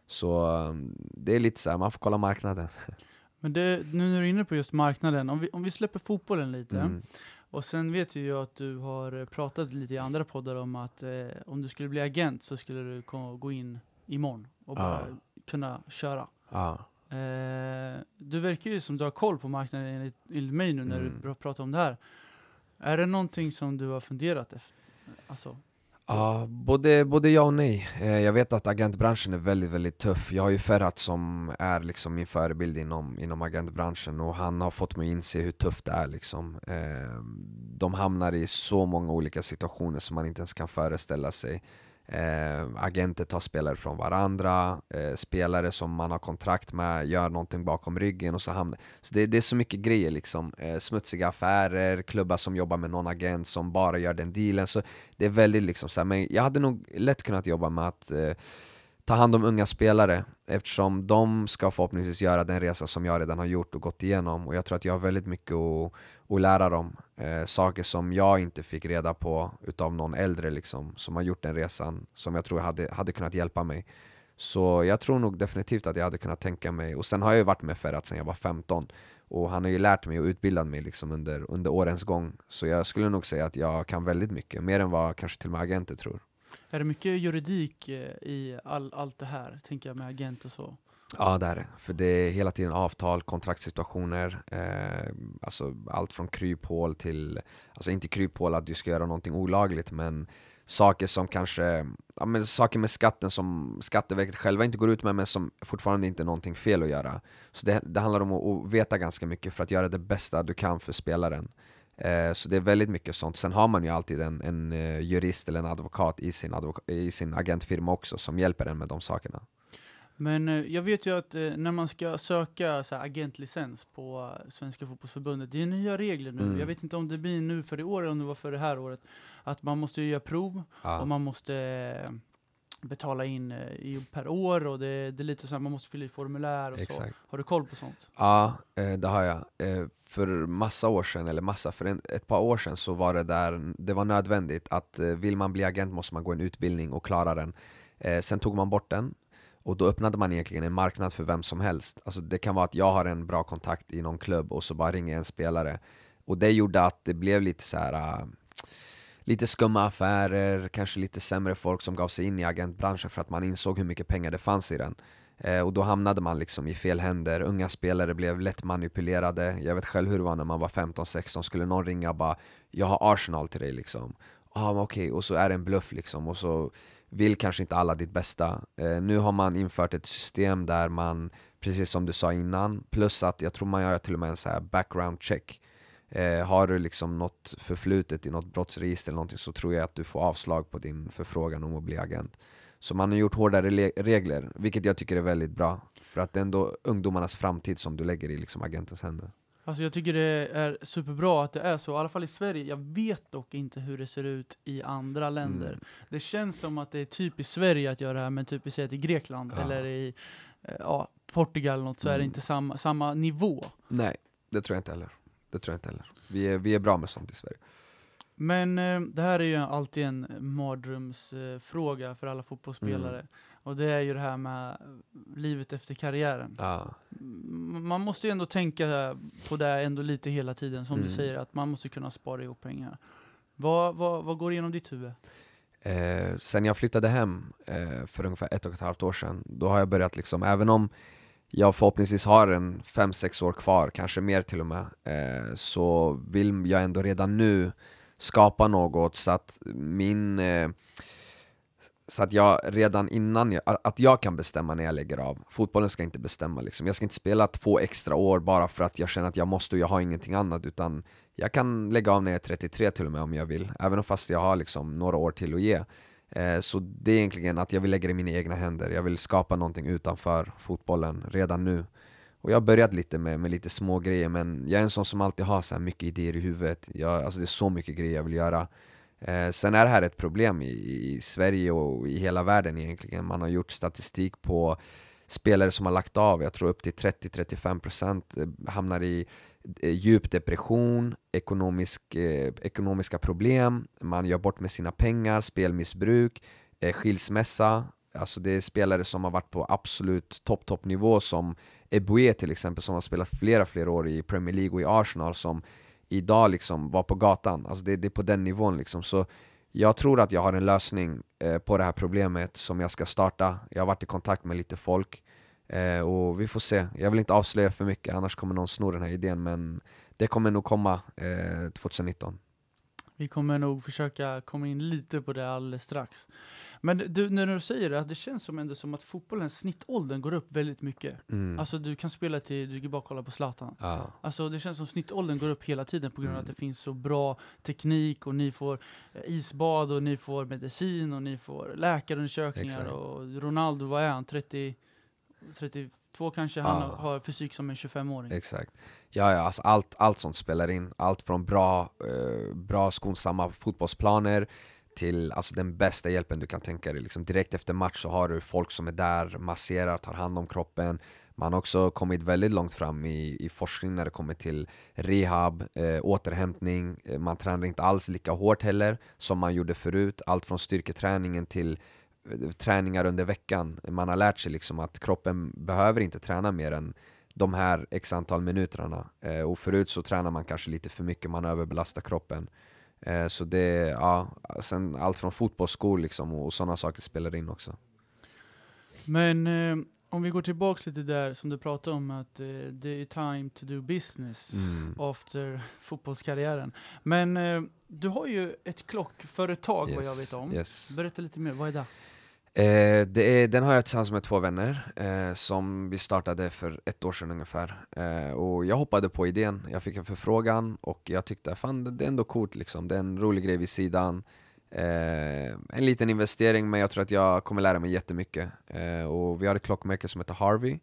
[SPEAKER 2] Så um, det är lite så här, man får kolla marknaden.
[SPEAKER 1] Men det, nu när du är inne på just marknaden, om vi, om vi släpper fotbollen lite, mm. och sen vet ju jag att du har pratat lite i andra poddar om att eh, om du skulle bli agent så skulle du gå in imorgon och bara ja. kunna köra.
[SPEAKER 2] Ja.
[SPEAKER 1] Eh, du verkar ju som du har koll på marknaden enligt, enligt mig nu när mm. du pratar om det här. Är det någonting som du har funderat efter? Alltså,
[SPEAKER 2] Ja, både, både ja och nej. Eh, jag vet att agentbranschen är väldigt, väldigt tuff. Jag har ju Ferhat som är liksom min förebild inom, inom agentbranschen och han har fått mig att inse hur tufft det är. Liksom. Eh, de hamnar i så många olika situationer som man inte ens kan föreställa sig. Eh, agenter tar spelare från varandra, eh, spelare som man har kontrakt med gör någonting bakom ryggen och så hamnar Så det, det är så mycket grejer liksom. Eh, smutsiga affärer, klubbar som jobbar med någon agent som bara gör den dealen. Så det är väldigt liksom så här, men jag hade nog lätt kunnat jobba med att eh, ta hand om unga spelare eftersom de ska förhoppningsvis göra den resa som jag redan har gjort och gått igenom och jag tror att jag har väldigt mycket att, och lära dem. Eh, saker som jag inte fick reda på utav någon äldre liksom, som har gjort den resan som jag tror hade, hade kunnat hjälpa mig. Så jag tror nog definitivt att jag hade kunnat tänka mig, och sen har jag ju varit med Ferhat sedan jag var 15 och han har ju lärt mig och utbildat mig liksom under, under årens gång. Så jag skulle nog säga att jag kan väldigt mycket, mer än vad kanske till och med agenter tror.
[SPEAKER 1] Är det mycket juridik eh, i all, allt det här, tänker jag med agent och så?
[SPEAKER 2] Ja, det är det. För det är hela tiden avtal, kontraktssituationer, eh, alltså allt från kryphål till, alltså inte kryphål att du ska göra någonting olagligt, men saker som kanske, ja, men saker med skatten som Skatteverket själva inte går ut med men som fortfarande inte är någonting fel att göra. Så det, det handlar om att, att veta ganska mycket för att göra det bästa du kan för spelaren. Eh, så det är väldigt mycket sånt. Sen har man ju alltid en, en eh, jurist eller en advokat i sin, advoka i sin agentfirma också som hjälper en med de sakerna.
[SPEAKER 1] Men uh, jag vet ju att när man ska söka så agentlicens på Svenska fotbollsförbundet, det är nya regler nu. Mm. Jag vet inte om det blir nu för i år eller om det var för det här året. Att man måste göra prov ja. och man måste betala in eh, per år och det, det är lite så här, man måste fylla i formulär och Exakt. så. Har du koll på sånt?
[SPEAKER 2] Ja, eh, det har jag. Eh, för massa år sedan, eller massa, för ett par år sedan så var det där, det var nödvändigt att vill man bli agent måste man gå en utbildning och klara den. Sen tog man bort den och då öppnade man egentligen en marknad för vem som helst. Alltså det kan vara att jag har en bra kontakt i någon klubb och så bara ringer en spelare. Och det gjorde att det blev lite så här äh, lite skumma affärer, kanske lite sämre folk som gav sig in i agentbranschen för att man insåg hur mycket pengar det fanns i den. Eh, och då hamnade man liksom i fel händer, unga spelare blev lätt manipulerade. Jag vet själv hur det var när man var 15-16, skulle någon ringa och bara “Jag har Arsenal till dig” liksom. Ah, okej, okay. och så är det en bluff liksom, och så vill kanske inte alla ditt bästa. Eh, nu har man infört ett system där man, precis som du sa innan, plus att jag tror man gör till och med en så här background check. Eh, har du liksom något förflutet i något brottsregister eller någonting så tror jag att du får avslag på din förfrågan om att bli agent. Så man har gjort hårdare regler, vilket jag tycker är väldigt bra. För att det är ändå ungdomarnas framtid som du lägger i liksom agentens händer.
[SPEAKER 1] Alltså jag tycker det är superbra att det är så, i alla fall i Sverige. Jag vet dock inte hur det ser ut i andra länder. Mm. Det känns som att det är typiskt Sverige att göra det här, men typiskt i Grekland ja. eller i eh, ja, Portugal eller något, så mm. är det mm. inte samma, samma nivå.
[SPEAKER 2] Nej, det tror jag inte heller. Det tror jag inte heller. Vi är, vi är bra med sånt i Sverige.
[SPEAKER 1] Men eh, det här är ju alltid en mardrömsfråga eh, för alla fotbollsspelare. Mm. Och det är ju det här med livet efter karriären.
[SPEAKER 2] Ja.
[SPEAKER 1] Man måste ju ändå tänka på det ändå lite hela tiden, som mm. du säger, att man måste kunna spara ihop pengar. Vad, vad, vad går igenom ditt huvud?
[SPEAKER 2] Eh, sen jag flyttade hem eh, för ungefär ett och ett halvt år sedan, då har jag börjat liksom, även om jag förhoppningsvis har en 5-6 år kvar, kanske mer till och med, eh, så vill jag ändå redan nu skapa något så att min eh, så att jag redan innan, jag, att jag kan bestämma när jag lägger av. Fotbollen ska inte bestämma liksom. Jag ska inte spela två extra år bara för att jag känner att jag måste och jag har ingenting annat Utan jag kan lägga av när jag är 33 till och med om jag vill. Även fast jag har liksom några år till att ge. Eh, Så det är egentligen att jag vill lägga det i mina egna händer. Jag vill skapa någonting utanför fotbollen redan nu. Och jag har börjat lite med, med lite små grejer men jag är en sån som alltid har så mycket idéer i huvudet. Jag, Alltså det är så mycket grejer jag vill göra. Eh, sen är det här ett problem i, i, Sverige och i hela världen egentligen. Man har gjort statistik på spelare som har lagt av, jag tror upp till 30-35% eh, hamnar i eh, djup depression, ekonomisk, eh, ekonomiska problem, man gör bort med sina pengar, spelmissbruk, eh, skilsmässa. Alltså det är spelare som har varit på absolut topp, toppnivå som Eboué till exempel som har spelat flera, flera år i Premier League och i Arsenal som idag liksom vara på gatan. Alltså det, det är på den nivån liksom. Så jag tror att jag har en lösning eh, på det här problemet som jag ska starta. Jag har varit i kontakt med lite folk eh, och vi får se. Jag vill inte avslöja för mycket annars kommer någon sno den här idén men det kommer nog komma eh, 2019.
[SPEAKER 1] Vi kommer nog försöka komma in lite på det alldeles strax. Men du, när du säger det, det känns som ändå som att fotbollens snittåldern går upp väldigt mycket. Mm. Alltså du kan spela till, du kan bara kolla på Zlatan.
[SPEAKER 2] Ja.
[SPEAKER 1] Alltså det känns som snittåldern går upp hela tiden på grund av mm. att det finns så bra teknik och ni får eh, isbad och ni får medicin och ni får läkarundersökningar Exakt. och Ronaldo, vad är han, 30, 32 kanske, han ja. har fysik som en 25-åring.
[SPEAKER 2] Exakt. Ja, ja alltså allt, allt sånt spelar in. Allt från bra, eh, bra skonsamma fotbollsplaner till alltså, den bästa hjälpen du kan tänka dig. Liksom, direkt efter match så har du folk som är där, masserar, tar hand om kroppen. Man har också kommit väldigt långt fram i, i forskning när det kommer till rehab, eh, återhämtning. Eh, man tränar inte alls lika hårt heller som man gjorde förut. Allt från styrketräningen till eh, träningar under veckan. Man har lärt sig liksom att kroppen behöver inte träna mer än de här x antal minuterna. Eh, och förut så tränar man kanske lite för mycket, man överbelastar kroppen. Eh, så det, ja, sen allt från fotbollsskor liksom och, sådana saker spelar in också.
[SPEAKER 1] Men eh, om vi går tillbaks lite där som du pratade om att eh, det är time to do business mm. after fotbollskarriären. Men eh, du har ju ett klockföretag yes, vad jag vet om.
[SPEAKER 2] Yes.
[SPEAKER 1] Berätta lite mer, vad är det?
[SPEAKER 2] Eh, det är, den har jag tillsammans med två vänner eh, som vi startade för ett år sedan ungefär. Eh, och jag hoppade på idén, jag fick en förfrågan och jag tyckte fan det är ändå coolt liksom. Det är en rolig grej vid sidan. Eh, en liten investering men jag tror att jag kommer lära mig jättemycket. Eh, och vi har ett klockmärke som heter Harvey.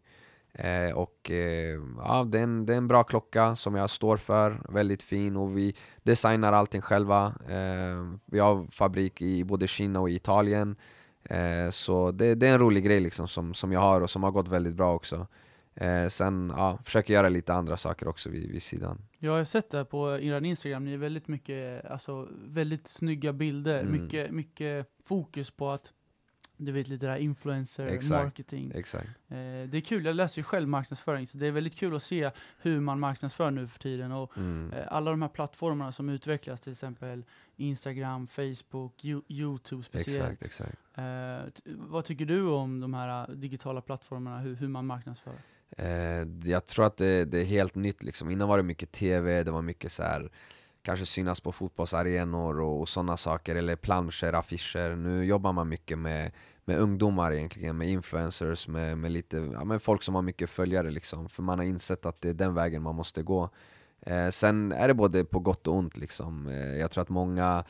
[SPEAKER 2] Eh, och eh, ja, det är, en, det är en bra klocka som jag står för, väldigt fin och vi designar allting själva. Eh, vi har fabrik i både Kina och Italien. Eh, så det, det, är en rolig grej liksom som, som jag har och som har gått väldigt bra också. Eh, sen ja, försöker göra lite andra saker också vid, vid sidan.
[SPEAKER 1] Jag har sett det på er Instagram, ni är väldigt mycket, alltså väldigt snygga bilder, mm. mycket, mycket fokus på att du vet lite det här influencer
[SPEAKER 2] Exakt.
[SPEAKER 1] marketing.
[SPEAKER 2] Exakt.
[SPEAKER 1] Eh, det är kul, jag läser ju själv marknadsföring, så det är väldigt kul att se hur man marknadsför nu för tiden. Och mm. eh, alla de här plattformarna som utvecklas, till exempel Instagram, Facebook, Youtube speciellt.
[SPEAKER 2] Exakt, exakt.
[SPEAKER 1] Eh, vad tycker du om de här digitala plattformarna, hur, hur man marknadsför?
[SPEAKER 2] Eh, jag tror att det, det, är helt nytt liksom. Innan var det mycket TV, det var mycket så här kanske synas på fotbollsarenor och, och sådana saker, eller planscher, affischer. Nu jobbar man mycket med, med ungdomar egentligen, med influencers, med, med lite, ja, med folk som har mycket följare liksom. För man har insett att det är den vägen man måste gå. Eh, sen är det både på gott och ont liksom. Eh, jag tror att många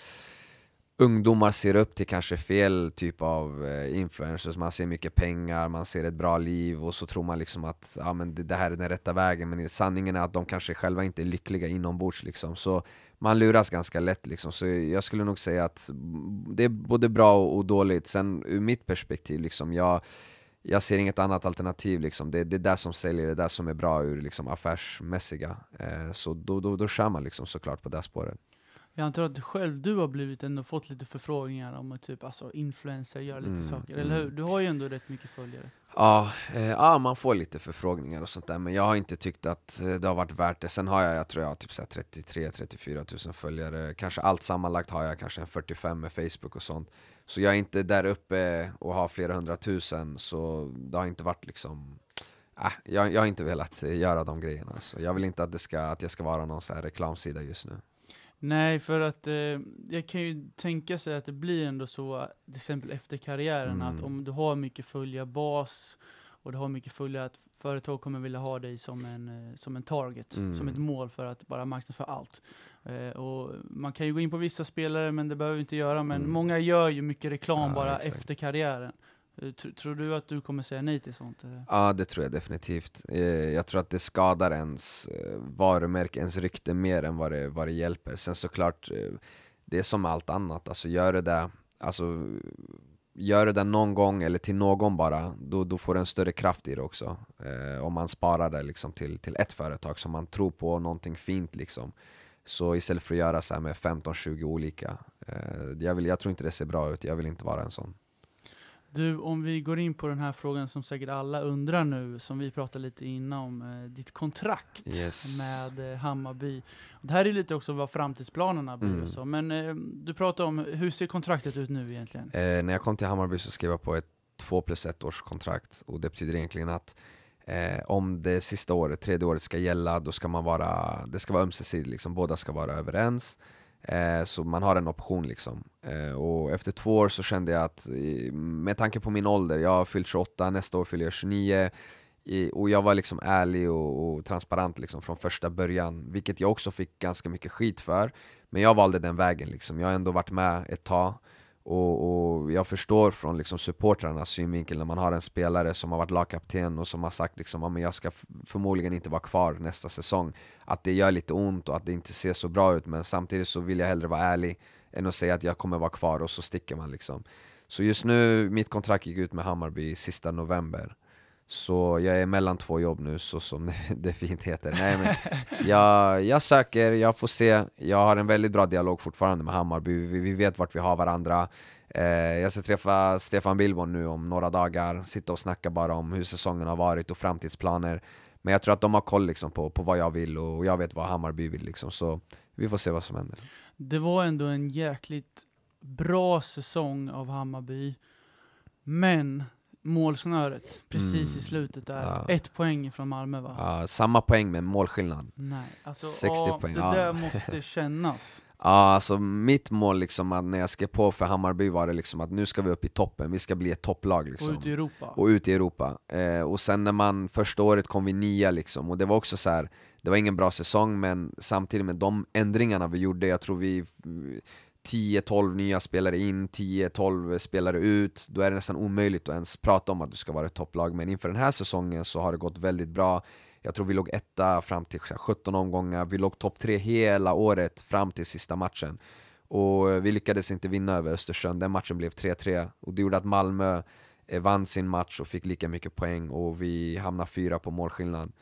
[SPEAKER 2] ungdomar ser upp till kanske fel typ av eh, influencers, man ser mycket pengar, man ser ett bra liv och så tror man liksom att ja, men det, det här är den rätta vägen men sanningen är att de kanske själva inte är lyckliga inombords liksom. Så man luras ganska lätt liksom. Så jag skulle nog säga att mm, det är både bra och, och dåligt. Sen ur mitt perspektiv liksom, jag jag ser inget annat alternativ liksom. det, det är det som säljer, det är det som är bra ur liksom, affärsmässiga eh, Så då, då, då kör man liksom såklart på det spåret
[SPEAKER 1] jag antar att själv du har blivit ändå fått lite förfrågningar om att typ alltså influencer, göra lite mm, saker, eller hur? Mm. Du har ju ändå rätt mycket följare.
[SPEAKER 2] Ja, eh, ja, man får lite förfrågningar och sånt där, men jag har inte tyckt att eh, det har varit värt det. Sen har jag, jag tror jag har typ 33-34 000 följare, kanske allt sammanlagt har jag kanske en 45 med Facebook och sånt. Så jag är inte där uppe och har flera hundratusen, så det har inte varit liksom Äh, jag, jag har inte velat göra de grejerna, så jag vill inte att, det ska, att jag ska vara någon så här reklamsida just nu.
[SPEAKER 1] Nej, för att eh, jag kan ju tänka sig att det blir ändå så, till exempel efter karriären, mm. att om du har mycket följarbas och du har mycket följare, att företag kommer vilja ha dig som en, eh, som en target, mm. som ett mål för att bara marknadsföra allt. Eh, och man kan ju gå in på vissa spelare, men det behöver vi inte göra, men mm. många gör ju mycket reklam ja, bara exakt. efter karriären. Eh, tror du att du kommer säga nej till sånt?
[SPEAKER 2] Ja, det tror jag definitivt. Eh, jag tror att det skadar ens eh, varumärke, ens rykte mer än vad det, vad det hjälper. Sen såklart, det är som allt annat. Alltså gör det där, alltså, gör det där någon gång eller till någon bara, då, då får du en större kraft i det också. Eh, om man sparar det liksom till, till ett företag som man tror på, någonting fint liksom. Så istället för att göra så med 15-20 olika. Eh, jag, vill, jag tror inte det ser bra ut, jag vill inte vara en sån.
[SPEAKER 1] Du, om vi går in på den här frågan som säkert alla undrar nu, som vi pratade lite innan om, eh, ditt kontrakt
[SPEAKER 2] yes.
[SPEAKER 1] med eh, Hammarby. Det här är lite också vad framtidsplanerna blir mm. och så, men eh, du pratade om, hur ser kontraktet ut nu egentligen?
[SPEAKER 2] Eh, när jag kom till Hammarby så skrev jag på ett två plus ett års kontrakt och det betyder egentligen att eh, om det sista året, tredje året ska gälla, då ska man vara, det ska vara ömsesidigt, liksom, båda ska vara överens. Eh, så man har en option liksom. Eh, och efter två år så kände jag att, med tanke på min ålder, jag har fyllt 28, nästa år fyller jag 29 och jag var liksom ärlig och, och transparent liksom från första början, vilket jag också fick ganska mycket skit för. Men jag valde den vägen liksom, jag har ändå varit med ett tag och, och, jag förstår från liksom supportrarnas synvinkel när man har en spelare som har varit lagkapten och som har sagt liksom, att jag ska förmodligen inte vara kvar nästa säsong. Att det gör lite ont och att det inte ser så bra ut men samtidigt så vill jag hellre vara ärlig än att säga att jag kommer vara kvar och så sticker man liksom. Så just nu, mitt kontrakt gick ut med Hammarby sista november så jag är mellan två jobb nu, så som det fint heter. Nej, men jag, jag söker, jag får se. Jag har en väldigt bra dialog fortfarande med Hammarby. Vi, vi vet vart vi har varandra. Eh, jag ska träffa Stefan Billborn nu om några dagar, sitta och snacka bara om hur säsongen har varit och framtidsplaner. Men jag tror att de har koll liksom på, på vad jag vill och jag vet vad Hammarby vill. Liksom, så vi får se vad som händer.
[SPEAKER 1] Det var ändå en jäkligt bra säsong av Hammarby. Men målsnöret precis mm. i slutet där. Ja. Ett poäng från Malmö va?
[SPEAKER 2] Ja, samma poäng med målskillnad.
[SPEAKER 1] Nej, alltså 60 ja, poäng. det ja. där måste kännas.
[SPEAKER 2] Ja, alltså mitt mål liksom att när jag skrev på för Hammarby var det liksom att nu ska vi upp i toppen, vi ska bli ett topplag liksom.
[SPEAKER 1] Och ut i Europa.
[SPEAKER 2] Och ut i Europa. Eh, och sen när man, första året kom vi nia liksom, och det var också så här, det var ingen bra säsong men samtidigt med de ändringarna vi gjorde, jag tror vi 10-12 nya spelare in, 10-12 spelare ut, då är det nästan omöjligt att ens prata om att du ska vara ett topplag. Men inför den här säsongen så har det gått väldigt bra. Jag tror vi låg etta fram till 17 omgångar, vi låg topp 3 hela året fram till sista matchen. Och vi lyckades inte vinna över Östersund, den matchen blev 3-3 och det gjorde att Malmö eh, vann sin match och fick lika mycket poäng och vi hamnade fyra på målskillnad.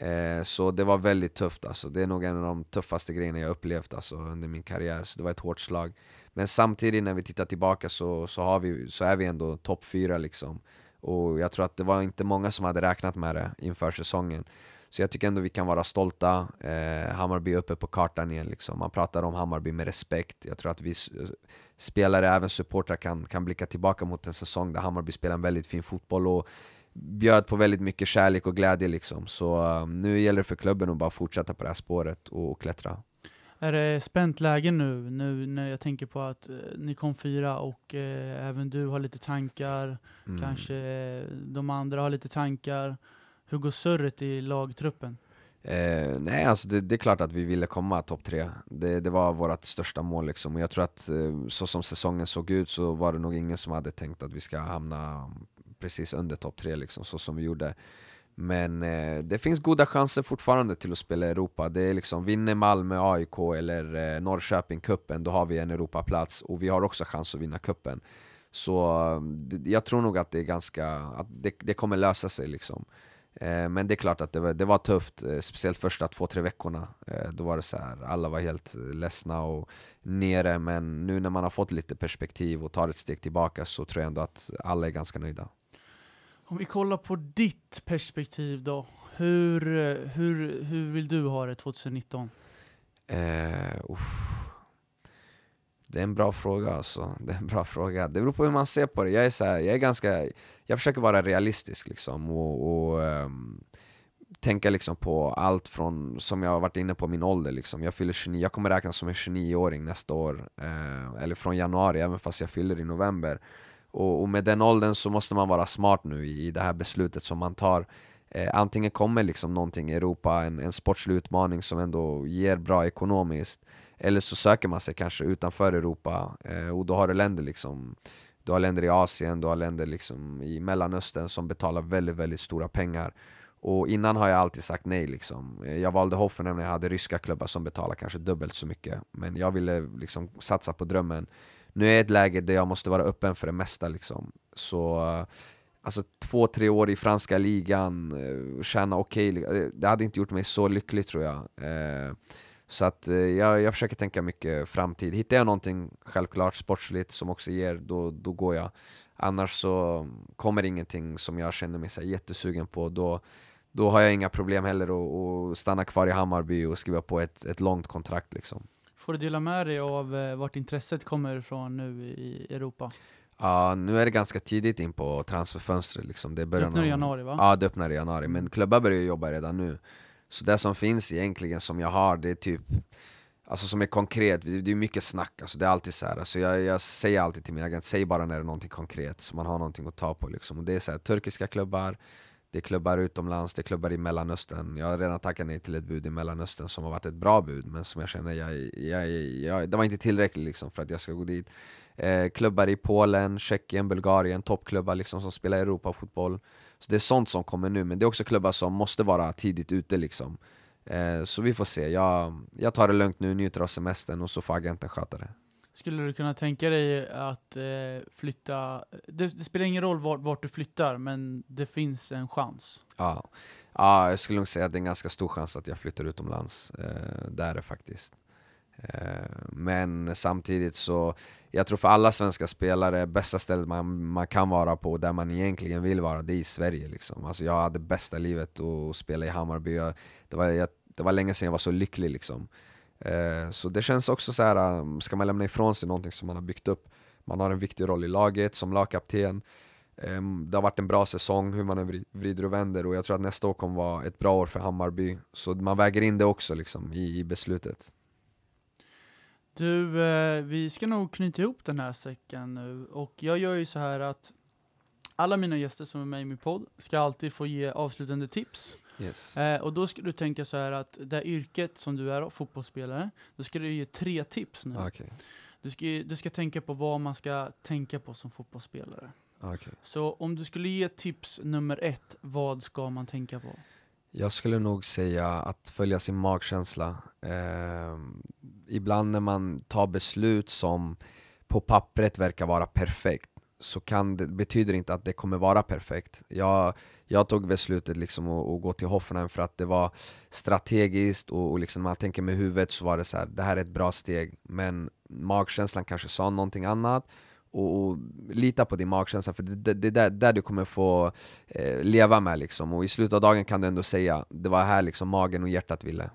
[SPEAKER 2] Eh, så det var väldigt tufft alltså. Det är nog en av de tuffaste grejerna jag upplevt alltså, under min karriär. Så det var ett hårt slag. Men samtidigt när vi tittar tillbaka så, så, har vi, så är vi ändå topp fyra liksom. Och jag tror att det var inte många som hade räknat med det inför säsongen. Så jag tycker ändå vi kan vara stolta. Eh, Hammarby är uppe på kartan igen liksom. Man pratar om Hammarby med respekt. Jag tror att vi eh, spelare, även supportrar kan, kan blicka tillbaka mot en säsong där Hammarby spelar en väldigt fin fotboll. Och bjöd på väldigt mycket kärlek och glädje liksom. Så um, nu gäller det för klubben att bara fortsätta på det här spåret och, klättra.
[SPEAKER 1] Är det spänt läge nu, nu när jag tänker på att eh, ni kom fyra och eh, även du har lite tankar,
[SPEAKER 2] Mm.
[SPEAKER 1] kanske eh, de andra har lite tankar. Hur går surret i lagtruppen?
[SPEAKER 2] Eh, nej, alltså det, det är klart att vi ville komma topp tre. Det, det var vårt största mål liksom. Och jag tror att eh, så som säsongen såg ut så var det nog ingen som hade tänkt att vi ska hamna precis under topp tre liksom, så som vi gjorde. Men eh, det finns goda chanser fortfarande till att spela i Europa. Det är liksom, vinner Malmö, AIK eller eh, Norrköping kuppen då har vi en Europaplats. Och vi har också chans att vinna kuppen. Så eh, det, jag tror nog att det är ganska, att det, det kommer lösa sig liksom. Eh, Men det är klart att det var, det var tufft, eh, speciellt första två, tre veckorna. Eh, Då var det så här, alla var helt eh, ledsna och nere. Men nu när man har fått lite perspektiv och tar ett steg tillbaka så tror jag ändå att alla är ganska nöjda.
[SPEAKER 1] Om vi kollar på ditt perspektiv då. Hur, hur, hur vill du ha det 2019?
[SPEAKER 2] Eh. Det är en bra fråga alltså. Det är en bra fråga. Det beror på hur man ser på det. Jag är, så här, jag är ganska, jag försöker vara realistisk liksom och, och um, tänka liksom på allt från, som jag har varit inne på, min ålder liksom. Jag fyller 29, jag kommer räknas som en 29-åring nästa år. Eh, eller från januari, även fast jag fyller i november. Och, och med den åldern så måste man vara smart nu i, i det här beslutet som man tar. Eh, antingen kommer liksom någonting i Europa, en, en sportslig utmaning som ändå ger bra ekonomiskt. Eller så söker man sig kanske utanför Europa eh, och då har du länder liksom Du har länder i Asien, du har länder liksom i Mellanöstern som betalar väldigt, väldigt stora pengar Och innan har jag alltid sagt nej liksom eh, Jag valde Hoffenheim när jag hade ryska klubbar som betalar kanske dubbelt så mycket Men jag ville liksom satsa på drömmen nu är jag i ett läge där jag måste vara öppen för det mesta liksom Så Alltså två, tre år i franska ligan, eh, tjäna okej, okay, eh, det hade inte gjort mig så lycklig tror jag eh, så att jag, jag försöker tänka mycket framtid. Hittar jag någonting självklart sportsligt som också ger, då, då går jag. Annars så kommer ingenting som jag känner mig så jättesugen på. Då, då har jag inga problem heller att att stanna kvar i Hammarby och skriva på ett, ett långt kontrakt liksom.
[SPEAKER 1] Får du dela med dig av eh, vart intresset kommer ifrån nu i Europa?
[SPEAKER 2] Ja, nu är det ganska tidigt in på transferfönstret liksom. Det är
[SPEAKER 1] Det öppnar i januari va?
[SPEAKER 2] Ja, det öppnar i januari, men klubbar börjar jobba redan nu Så det som finns egentligen som jag har, det är typ Alltså som är konkret, det det är mycket snack, alltså det är alltid så här. Alltså jag, jag säger alltid till min agent, säg bara när det är någonting konkret så man har någonting att ta på liksom. Och det är så här, turkiska klubbar, det är klubbar utomlands, det är klubbar i Mellanöstern. Jag har redan tackat nej till ett bud i Mellanöstern som har varit ett bra bud Men som jag känner, jag, jag, jag, det var inte tillräckligt liksom för att jag ska gå dit. Eh, Klubbar i Polen, Tjeckien, Bulgarien, toppklubbar liksom som spelar Europafotboll. Så det är sånt som kommer nu, men det är också klubbar som måste vara tidigt ute liksom. Eh, Så vi får se, jag, jag tar det lugnt nu, njuter av semestern och så får agenten sköta det.
[SPEAKER 1] Skulle du kunna tänka dig att eh, flytta, det, det spelar ingen roll vart, vart du flyttar, men det finns en chans.
[SPEAKER 2] Ja. ja, jag skulle nog säga att det är en ganska stor chans att jag flyttar utomlands, eh, det är det faktiskt eh, Men samtidigt så, jag tror för alla svenska spelare, bästa stället man, man kan vara på, där man egentligen vill vara, det är i Sverige liksom Alltså jag hade bästa livet att spela i Hammarby, jag, det, var, jag, det var länge sedan jag var så lycklig liksom Eh, Eh, så det känns också så här, um, ska man lämna ifrån sig någonting som man har byggt upp? Man har en viktig roll i laget som lagkapten. Ehm, det har varit en bra säsong, hur man än vrider och vänder och jag tror att nästa år kommer vara ett bra år för Hammarby. Så man väger in det också liksom i, i beslutet.
[SPEAKER 1] Du, eh, vi ska nog knyta ihop den här säcken nu och jag gör ju så här att alla mina gäster som är med i min podd ska alltid få ge avslutande tips
[SPEAKER 2] yes.
[SPEAKER 1] Eh, och då ska du tänka så här att det här yrket som du är, fotbollsspelare, då ska du ge tre tips nu.
[SPEAKER 2] Okej,
[SPEAKER 1] Du, ska, du ska tänka på vad man ska tänka på som fotbollsspelare.
[SPEAKER 2] okej
[SPEAKER 1] Så om du skulle ge tips nummer ett, vad ska man tänka på?
[SPEAKER 2] Jag skulle nog säga att följa sin magkänsla Ehm, Ibland när man tar beslut som på pappret verkar vara perfekt så kan det, betyder inte att det kommer vara perfekt Jag, jag tog beslutet liksom att, att gå till Hoffenheim för att det var strategiskt och, och liksom man tänker med huvudet så var det så här, det här är ett bra steg Men magkänslan kanske sa någonting annat och, och lita på din magkänsla för det, det, det är där, där du kommer få eh, leva med liksom Och i slutet av dagen kan du ändå säga det var här liksom magen och hjärtat ville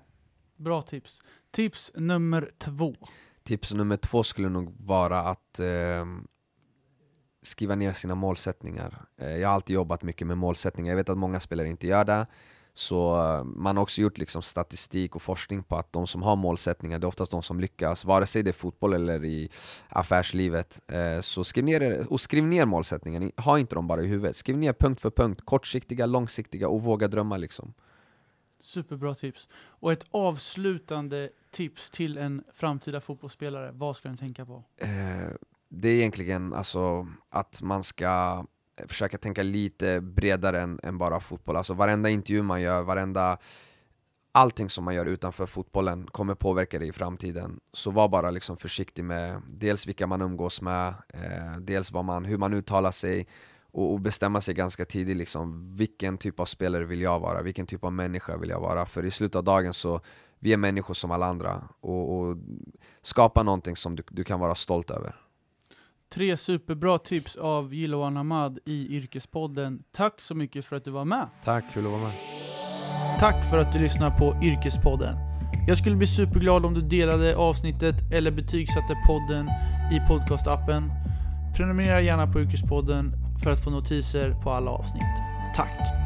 [SPEAKER 1] Bra tips. Tips nummer två.
[SPEAKER 2] Tips nummer två skulle nog vara att eh, skriva ner sina målsättningar. Eh, jag har alltid jobbat mycket med målsättningar, jag vet att många spelare inte gör det. Så eh, man har också gjort liksom statistik och forskning på att de som har målsättningar, det är oftast de som lyckas, vare sig det är fotboll eller i affärslivet. Eh, så skriv ner, och skriv ner målsättningen, ha inte dem bara i huvudet. Skriv ner punkt för punkt, kortsiktiga, långsiktiga och våga drömma liksom.
[SPEAKER 1] Superbra tips. Och ett avslutande tips till en framtida fotbollsspelare, vad ska den tänka på?
[SPEAKER 2] Eh, det är egentligen alltså att man ska försöka tänka lite bredare än, än, bara fotboll. Alltså varenda intervju man gör, varenda Allting som man gör utanför fotbollen kommer påverka dig i framtiden. Så var bara liksom försiktig med dels vilka man umgås med, eh, dels vad man, hur man uttalar sig och, och, bestämma sig ganska tidigt liksom, vilken typ av spelare vill jag vara, vilken typ av människa vill jag vara? För i slutet av dagen så vi är människor som alla andra och, och skapa någonting som du, du kan vara stolt över.
[SPEAKER 1] Tre superbra tips av Jiloan Ahmad i Yrkespodden. Tack så mycket för att du var med.
[SPEAKER 2] Tack, kul att vara med.
[SPEAKER 1] Tack för att du lyssnar på Yrkespodden. Jag skulle bli superglad om du delade avsnittet eller betygsatte podden i podcastappen. Prenumerera gärna på Yrkespodden för att få notiser på alla avsnitt. Tack!